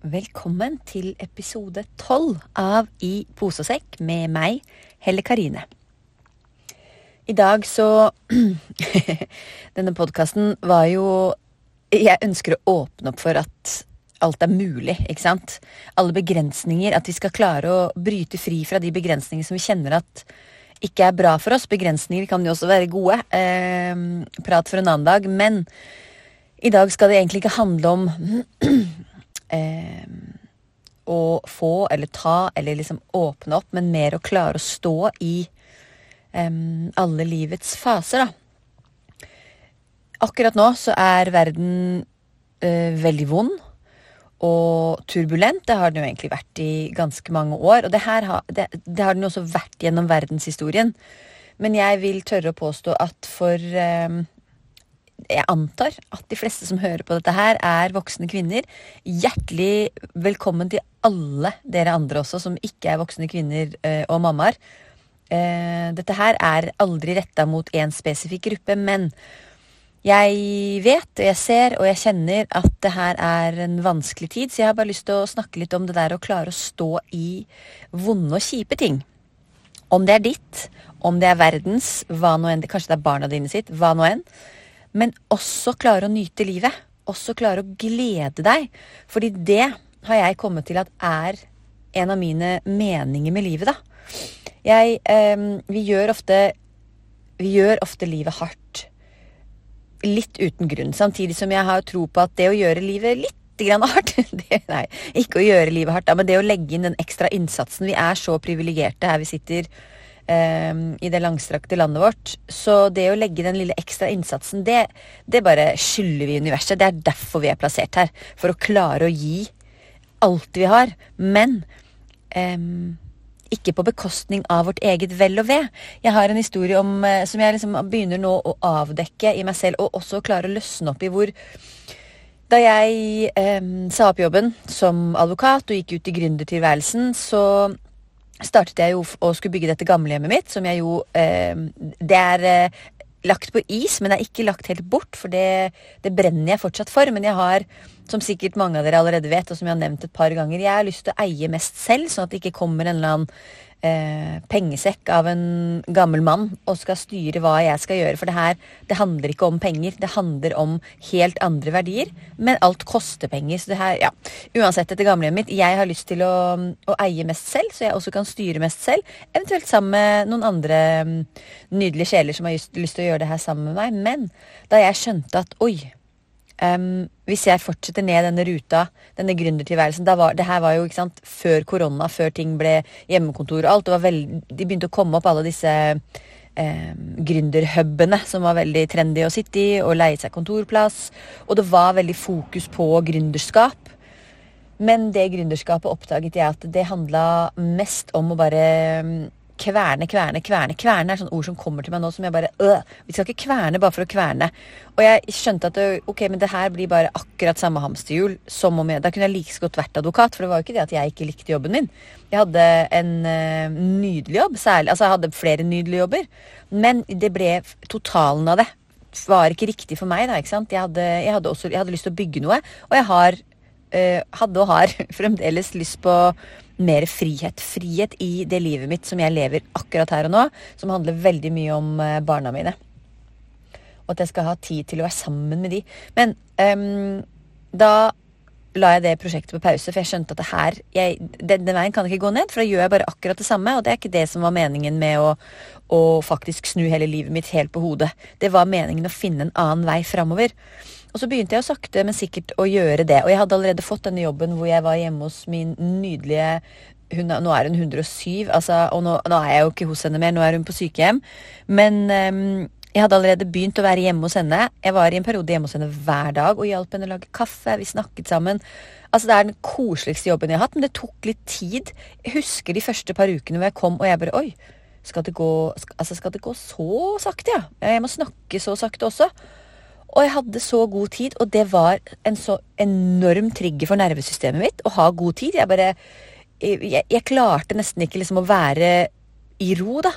Velkommen til episode tolv av I pose og sekk med meg, Helle Karine. I dag så Denne podkasten var jo Jeg ønsker å åpne opp for at alt er mulig, ikke sant? Alle begrensninger. At vi skal klare å bryte fri fra de begrensningene som vi kjenner at ikke er bra for oss. Begrensninger kan jo også være gode. Eh, prat for en annen dag. Men i dag skal det egentlig ikke handle om eh, å få eller ta eller liksom åpne opp, men mer å klare å stå i eh, alle livets faser, da. Akkurat nå så er verden eh, veldig vond og turbulent. Det har den jo egentlig vært i ganske mange år. Og det, her det, det har den også vært gjennom verdenshistorien. Men jeg vil tørre å påstå at for eh, jeg antar at de fleste som hører på dette her, er voksne kvinner. Hjertelig velkommen til alle dere andre også, som ikke er voksne kvinner eh, og mammaer. Eh, dette her er aldri retta mot én spesifikk gruppe, men jeg vet, og jeg ser, og jeg kjenner at det her er en vanskelig tid, så jeg har bare lyst til å snakke litt om det der å klare å stå i vonde og kjipe ting. Om det er ditt, om det er verdens, hva nå enn, kanskje det er barna dine sitt, hva nå enn men også klare å nyte livet. Også klare å glede deg. Fordi det har jeg kommet til at er en av mine meninger med livet, da. Jeg eh, Vi gjør ofte Vi gjør ofte livet hardt. Litt uten grunn. Samtidig som jeg har tro på at det å gjøre livet litt grann hardt det, Nei, ikke å gjøre livet hardt, da, men det å legge inn den ekstra innsatsen. Vi er så privilegerte her vi sitter i det langstrakte landet vårt. Så det å legge den lille ekstra innsatsen, det, det bare skylder vi universet. Det er derfor vi er plassert her. For å klare å gi alt vi har. Men um, ikke på bekostning av vårt eget vel og ve. Jeg har en historie om, uh, som jeg liksom begynner nå å avdekke i meg selv, og også klare å løsne opp i hvor da jeg eh, sa opp jobben som advokat og gikk ut i gründertilværelsen, så startet jeg jo å skulle bygge dette gamlehjemmet mitt, som jeg jo eh, Det er eh, lagt på is, men det er ikke lagt helt bort, for det, det, brenner jeg fortsatt for. Men jeg har, som sikkert mange av dere allerede vet, og som jeg har nevnt et par ganger, jeg har lyst til å eie mest selv, sånn at det ikke kommer en eller annen eh, pengesekk av en gammel mann og skal styre hva jeg skal gjøre. For det her, det handler ikke om penger. Det handler om helt andre verdier. Men alt koster penger. Så det her, ja. Uansett, dette gamlehjemmet mitt, jeg har lyst til å, å, eie mest selv, så jeg også kan styre mest selv. Eventuelt sammen med noen andre um, nydelige sjeler som har lyst, lyst til å gjøre det her sammen med meg. Men da jeg skjønte at oi, Um, hvis jeg fortsetter ned denne ruta, denne gründertilværelsen Det her var jo sant, før korona, før ting ble hjemmekontor og alt. Det var veld, de begynte å komme opp, alle disse um, gründerhubene som var veldig trendy å sitte i, og leie seg kontorplass. Og det var veldig fokus på gründerskap. Men det gründerskapet oppdaget jeg at det handla mest om å bare kverne, kverne, kverne. Kverne er sånne ord som kommer til meg nå som jeg bare øh, Vi skal ikke kverne bare for å kverne. Og jeg skjønte at det, ok, men det her blir bare akkurat samme hamsterhjul som om jeg Da kunne jeg like godt vært advokat, for det var jo ikke det at jeg ikke likte jobben min. Jeg hadde en uh, nydelig jobb, særlig. Altså, jeg hadde flere nydelige jobber. Men det ble totalen av det. Var ikke riktig for meg, da. ikke sant? Jeg hadde, jeg hadde også jeg hadde lyst til å bygge noe, og jeg har, uh, hadde og har fremdeles lyst på mer frihet. Frihet i det livet mitt som jeg lever akkurat her og nå, som handler veldig mye om eh, barna mine. Og at jeg skal ha tid til å være sammen med de. Men um, da la jeg det prosjektet på pause, for jeg skjønte at det her jeg, den, den, veien kan ikke gå ned, for da gjør jeg bare akkurat det samme. Og det er ikke det som var meningen med å, å faktisk snu hele livet mitt helt på hodet. Det var meningen å finne en annen vei framover. Og så begynte jeg sakte, men sikkert å gjøre det. Og jeg hadde allerede fått denne jobben hvor jeg var hjemme hos min nydelige hun, Nå er hun 107, altså, og nå, nå, er jeg jo ikke hos henne mer, nå er hun på sykehjem. Men um, Jeg hadde allerede begynt å være hjemme hos henne. Jeg var i en periode hjemme hos henne hver dag og hjalp henne å lage kaffe. Vi snakket sammen. Altså Det er den koseligste jobben jeg har hatt, men det tok litt tid. Jeg husker de første par ukene hvor jeg kom og jeg bare Oi, skal det gå, altså skal det gå så sakte, ja? Jeg må snakke så sakte også. Og jeg hadde så god tid, og det var en så enorm trigger for nervesystemet mitt å ha god tid. Jeg bare Jeg, jeg klarte nesten ikke liksom å være i ro, da.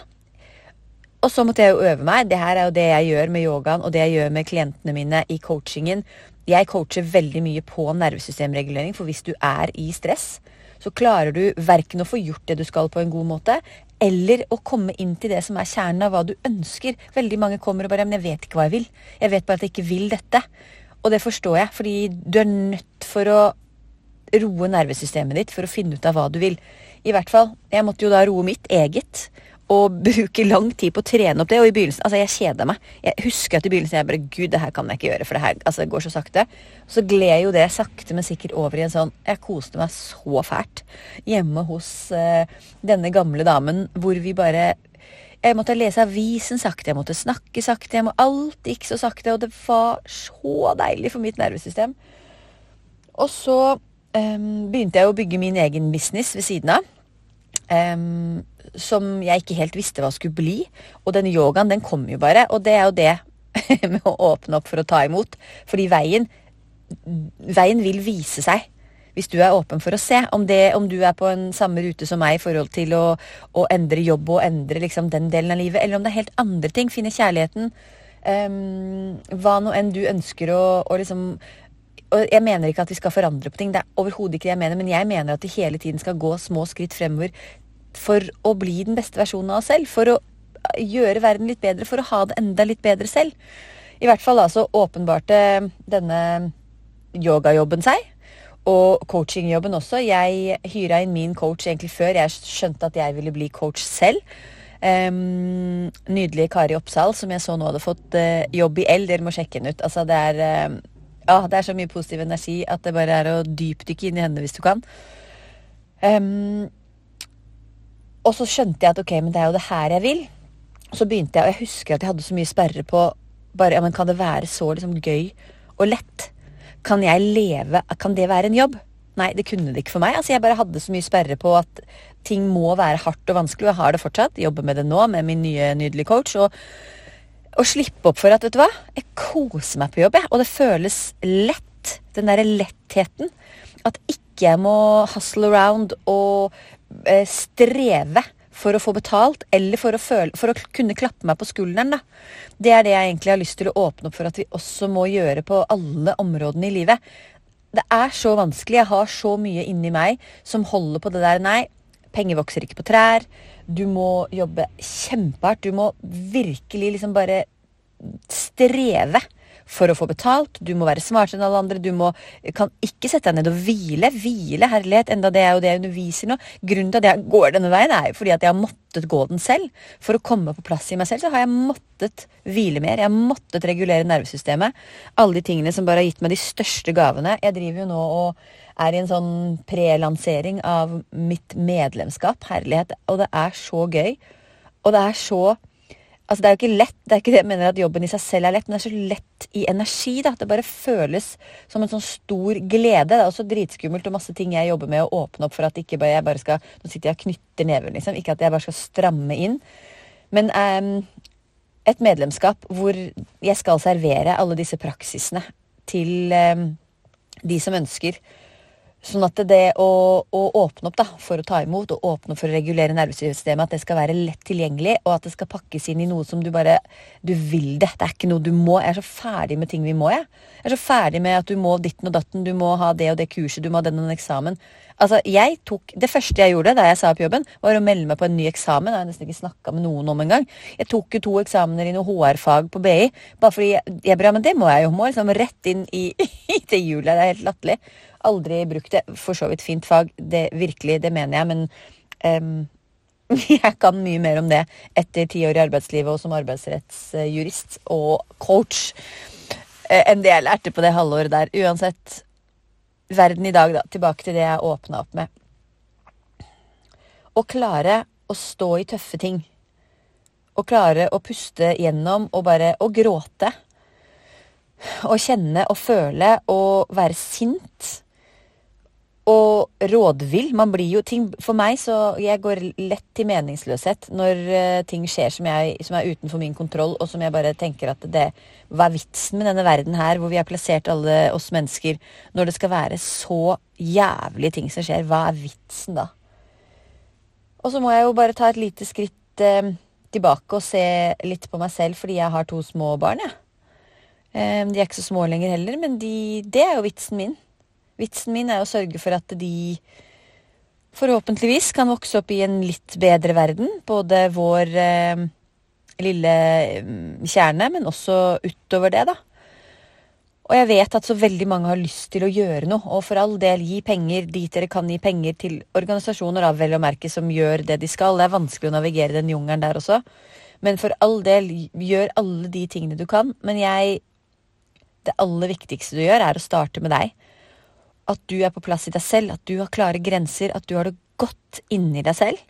Og så måtte jeg jo øve meg. Det her er jo det jeg gjør med yogaen og det jeg gjør med klientene mine i coachingen. Jeg coacher veldig mye på nervesystemregulering, for hvis du er i stress, så klarer du verken å få gjort det du skal på en god måte, eller å komme inn til det som er kjernen av hva du ønsker. Veldig mange kommer og bare 'Men jeg vet ikke hva jeg vil. Jeg vet bare at jeg ikke vil dette.' Og det forstår jeg, fordi du er nødt for å roe nervesystemet ditt for å finne ut av hva du vil. I hvert fall. Jeg måtte jo da roe mitt eget og bruke lang tid på å trene opp det. Og i begynnelsen, altså jeg kjeder meg. Jeg husker at i begynnelsen jeg bare Gud, det her kan jeg ikke gjøre, for det her altså, det går så sakte. Så gled jo det sakte, men sikkert over i en sånn Jeg koste meg så fælt hjemme hos uh, denne gamle damen hvor vi bare jeg måtte lese avisen sakte, jeg måtte snakke sakte. Jeg må, alt gikk så sakte, og det var så deilig for mitt nervesystem. Og så um, begynte jeg å bygge min egen business ved siden av. Um, som jeg ikke helt visste hva skulle bli. Og den yogaen, den kom jo bare. Og det er jo det med å åpne opp for å ta imot. Fordi veien, veien vil vise seg. Hvis du er åpen for å se om, det, om du er på en samme rute som meg i forhold til å, å endre jobb og endre liksom den delen av livet, eller om det er helt andre ting. Finne kjærligheten. Um, hva nå enn du ønsker å, å liksom og Jeg mener ikke at vi skal forandre på ting, det er overhodet ikke det jeg mener, men jeg mener at vi hele tiden skal gå små skritt fremover for å bli den beste versjonen av oss selv. For å gjøre verden litt bedre, for å ha det enda litt bedre selv. I hvert fall altså åpenbarte denne yogajobben seg. Og coachingjobben også. Jeg hyra inn min coach egentlig før jeg skjønte at jeg ville bli coach selv. Um, nydelige Kari Oppsal, som jeg så nå hadde fått uh, jobb i L. Dere må sjekke henne ut. Altså, det er, uh, ja, det er så mye positiv energi at det bare er å dypdykke inn i henne hvis du kan. Um, og så skjønte jeg at ok, men det er jo det her jeg vil. Så begynte jeg, og jeg husker at jeg hadde så mye sperre på bare, ja, men Kan det være så liksom gøy og lett? Kan jeg leve Kan det være en jobb? Nei, det kunne det ikke for meg. Altså, Jeg bare hadde så mye sperre på at ting må være hardt og vanskelig, og jeg har det fortsatt. Jobber med det nå med min nye, nydelige coach. Og, og slippe opp for at, vet du hva, jeg koser meg på jobb, jeg. Og det føles lett. Den derre lettheten. At ikke jeg må hustle around og Eh, streve for å få betalt, eller for å, føle, for å kunne klappe meg på skulderen. Da. Det er det jeg egentlig har lyst til å åpne opp for at vi også må gjøre på alle områdene i livet. Det er så vanskelig. Jeg har så mye inni meg som holder på det der. Nei, penger vokser ikke på trær. Du må jobbe kjempehardt. Du må virkelig liksom bare streve for å få betalt. Du må være smartere enn alle andre. Du må, kan ikke sette deg ned og hvile. Hvile, herlighet. Enda det er jo det jeg underviser nå. Grunnen til at jeg går denne veien, er jo fordi at jeg har måttet gå den selv. For å komme på plass i meg selv, så har jeg måttet hvile mer. Jeg har måttet regulere nervesystemet. Alle de tingene som bare har gitt meg de største gavene. Jeg driver jo nå og er i en sånn prelansering av mitt medlemskap. Herlighet. Og det er så gøy. Og det er så Altså, det er jo ikke lett, det er ikke det jeg mener at jobben i seg selv er lett, men det er så lett i energi. da, Det bare føles som en sånn stor glede. Det er også dritskummelt og masse ting jeg jobber med å åpne opp for at ikke bare jeg bare skal Nå sitter jeg og knytter neven, liksom. Ikke at jeg bare skal stramme inn. Men um, et medlemskap hvor jeg skal servere alle disse praksisene til um, de som ønsker Sånn at det å, å, åpne opp da, for å ta imot og åpne opp for å regulere nervesystemet, at det skal være lett tilgjengelig, og at det skal pakkes inn i noe som du bare Du vil det. Det er ikke noe du må. Jeg er så ferdig med ting vi må, jeg. Jeg er så ferdig med at du må ditten og datten, du må ha det og det kurset, du må ha den og den eksamen. Altså, jeg tok, Det første jeg gjorde da jeg sa opp jobben, var å melde meg på en ny eksamen. Det har jeg nesten ikke snakka med noen om engang. Jeg tok jo to eksamener i noe HR-fag på BI, bare fordi jeg, jeg bra, men det må jeg jo. Må liksom rett inn i, i det hjulet. Det er helt latterlig. Aldri brukt det. For så vidt fint fag. Det virkelig, det mener jeg, men um, jeg kan mye mer om det etter ti år i arbeidslivet og som arbeidsrettsjurist og coach eh, enn det jeg lærte på det halvåret der. Uansett, verden i dag, da. Tilbake til det jeg åpna opp med. Å klare å stå i tøffe ting å klare å puste gjennom og bare å gråte. Å kjenne og føle og være sint og rådvill. Man blir jo ting For meg så Jeg går lett til meningsløshet når uh, ting skjer som, jeg, som, er utenfor min kontroll, og som jeg bare tenker at det Hva er vitsen med denne verden her, hvor vi har plassert alle oss mennesker, når det skal være så jævlige ting som skjer? Hva er vitsen da? Og så må jeg jo bare ta et lite skritt uh, tilbake og se litt på meg selv, fordi jeg har to små barn, jeg. Ja. Uh, de er ikke så små lenger heller, men de, det er jo vitsen min. Vitsen min er å sørge for at de forhåpentligvis kan vokse opp i en litt bedre verden. Både vår eh, lille mm, kjerne, men også utover det, da. Og jeg vet at så veldig mange har lyst til å gjøre noe. Og for all del, gi penger dit dere kan gi penger til organisasjoner av vel å merke som gjør det de skal. Det er vanskelig å navigere den jungelen der også. Men for all del, gjør alle de tingene du kan. Men jeg Det aller viktigste du gjør, er å starte med deg at du er på plass i deg selv, at du har klare grenser, at du har det godt inni deg selv,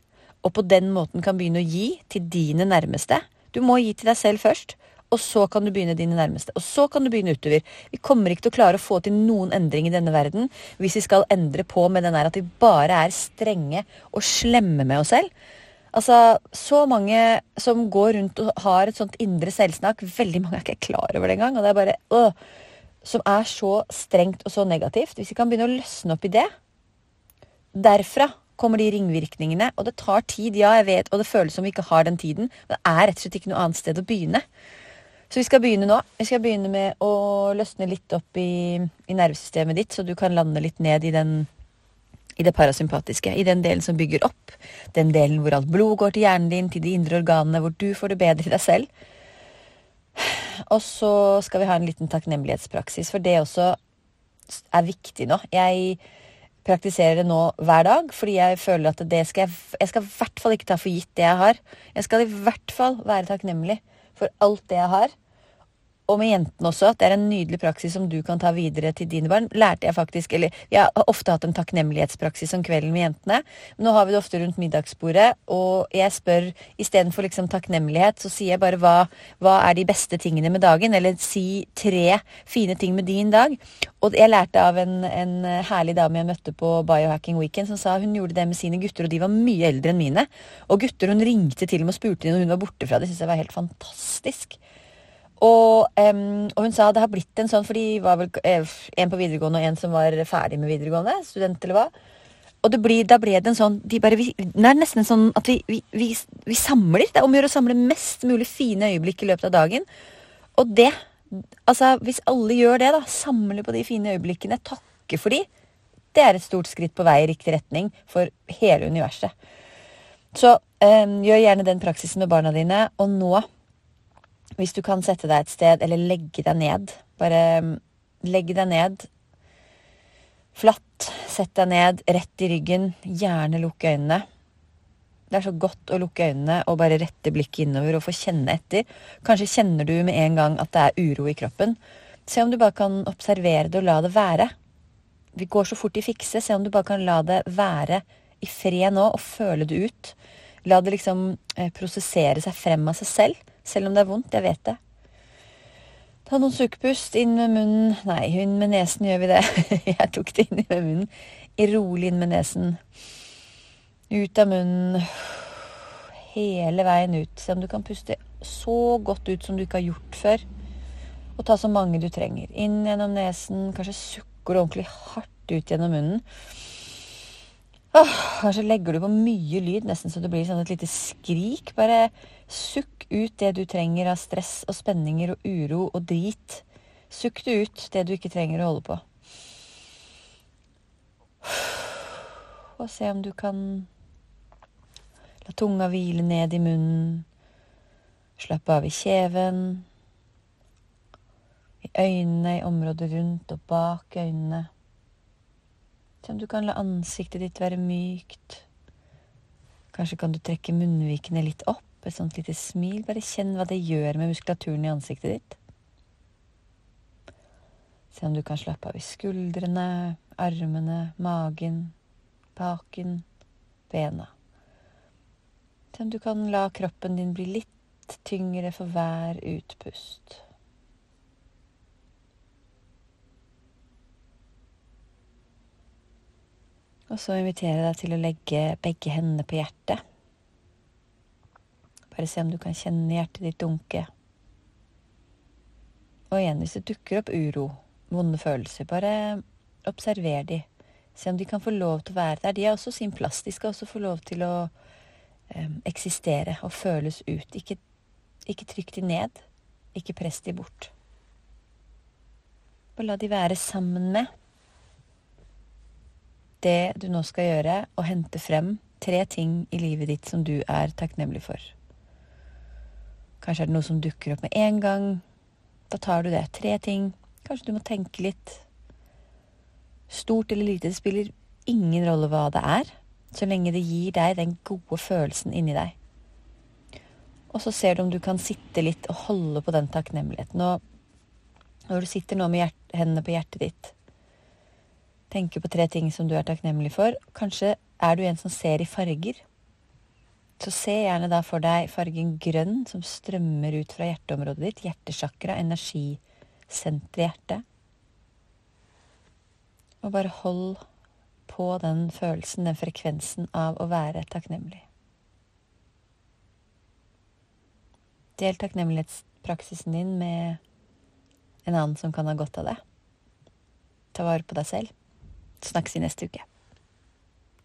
og på den måten kan begynne å gi til dine nærmeste. Du må gi til deg selv først, og så kan du begynne dine nærmeste. Og så kan du begynne utover. Vi kommer ikke til å klare å få til noen endring i denne verden hvis vi skal endre på med den der at vi bare er strenge og slemme med oss selv. Altså, så mange som går rundt og har et sånt indre selvsnakk, veldig mange er ikke klar over det engang. Og det er bare øh, som er så strengt og så negativt, hvis vi kan begynne å løsne opp i det Derfra kommer de ringvirkningene, og det tar tid, ja, jeg vet, og det føles som vi ikke har den tiden. Det er rett og slett ikke noe annet sted å begynne. Så vi skal begynne nå. Vi skal begynne med å løsne litt opp i, i nervesystemet ditt, så du kan lande litt ned i den i det parasympatiske, i den delen som bygger opp. Den delen hvor alt blod går til hjernen din, til de indre organene, hvor du får det bedre i deg selv. Og så skal vi ha en liten takknemlighetspraksis, for det også er viktig nå. Jeg praktiserer det nå hver dag, fordi jeg føler at det skal jeg Jeg skal i hvert fall ikke ta for gitt det jeg har. Jeg skal i hvert fall være takknemlig for alt det jeg har og med jentene også, at det er en nydelig praksis som du kan ta videre til dine barn. Lærte jeg faktisk, eller Jeg har ofte hatt en takknemlighetspraksis om kvelden med jentene. Men nå har vi det ofte rundt middagsbordet, og jeg spør istedenfor liksom takknemlighet, så sier jeg bare hva, hva er de beste tingene med dagen? Eller si tre fine ting med din dag. Og jeg lærte av en, en herlig dame jeg møtte på Biohacking Weekend, som sa hun gjorde det med sine gutter, og de var mye eldre enn mine. Og gutter hun ringte til og med og spurte når hun var borte fra det. syntes jeg var helt fantastisk. Og, um, og, hun sa det har blitt en sånn, for de var vel eh, en på videregående og en som var ferdig med videregående, student eller hva. Og blir, da ble det en sånn de bare, vi, Det er nesten sånn at vi, vi, vi, vi samler. Det er om å gjøre å samle mest mulig fine øyeblikk i løpet av dagen. Og det Altså, hvis alle gjør det, da, samler på de fine øyeblikkene, takke for de, det er et stort skritt på vei i riktig retning for hele universet. Så um, gjør gjerne den praksisen med barna dine. Og nå hvis du kan sette deg et sted, eller legge deg ned Bare mm, legg deg ned. Flatt. Sett deg ned, rett i ryggen. Gjerne lukk øynene. Det er så godt å lukke øynene og bare rette blikket innover og få kjenne etter. Kanskje kjenner du med en gang at det er uro i kroppen. Se om du bare kan observere det og la det være. Vi går så fort i fikse. Se om du bare kan la det være i fred nå og føle det ut. La det liksom eh, prosessere seg frem av seg selv. Selv om det er vondt. Jeg vet det. Ta noen sukepust inn med munnen. Nei, inn med nesen gjør vi det. Jeg tok det inn med munnen. Rolig inn med nesen. Ut av munnen. Hele veien ut. Se om du kan puste så godt ut som du ikke har gjort før. Og ta så mange du trenger. Inn gjennom nesen. Kanskje sukker du ordentlig hardt ut gjennom munnen. Åh, kanskje legger du på mye lyd, nesten så det blir sånn et lite skrik. Bare sukk ut det du trenger av stress og spenninger og uro og drit. Sukk det ut, det du ikke trenger å holde på. Og se om du kan la tunga hvile ned i munnen. Slappe av i kjeven. I øynene, i området rundt og bak øynene. Se om du kan la ansiktet ditt være mykt. Kanskje kan du trekke munnvikene litt opp, et sånt lite smil. Bare kjenn hva det gjør med muskulaturen i ansiktet ditt. Se om du kan slappe av i skuldrene, armene, magen, baken, bena. Se om du kan la kroppen din bli litt tyngre for hver utpust. Og så inviterer jeg deg til å legge begge hendene på hjertet. Bare se om du kan kjenne hjertet ditt dunke. Og igjen, hvis det dukker opp uro, vonde følelser, bare observer de. Se om de kan få lov til å være der. De har også sin plass. De skal også få lov til å um, eksistere og føles ut. Ikke, ikke trykk de ned. Ikke press de bort. Og la de være sammen med det du nå skal gjøre, å hente frem tre ting i livet ditt som du er takknemlig for. Kanskje er det noe som dukker opp med en gang. Da tar du det. Tre ting. Kanskje du må tenke litt. Stort eller lite, det spiller ingen rolle hva det er, så lenge det gir deg den gode følelsen inni deg. Og så ser du om du kan sitte litt og holde på den takknemligheten. Og når du sitter nå med hendene på hjertet ditt, tenker på tre ting som du er takknemlig for. Kanskje er du en som ser i farger. Så se gjerne da for deg fargen grønn som strømmer ut fra hjerteområdet ditt, hjertesjakra, energisenteret i hjertet. Og bare hold på den følelsen, den frekvensen av å være takknemlig. Del takknemlighetspraksisen din med en annen som kan ha godt av det. Ta vare på deg selv. Snakkes i neste uke.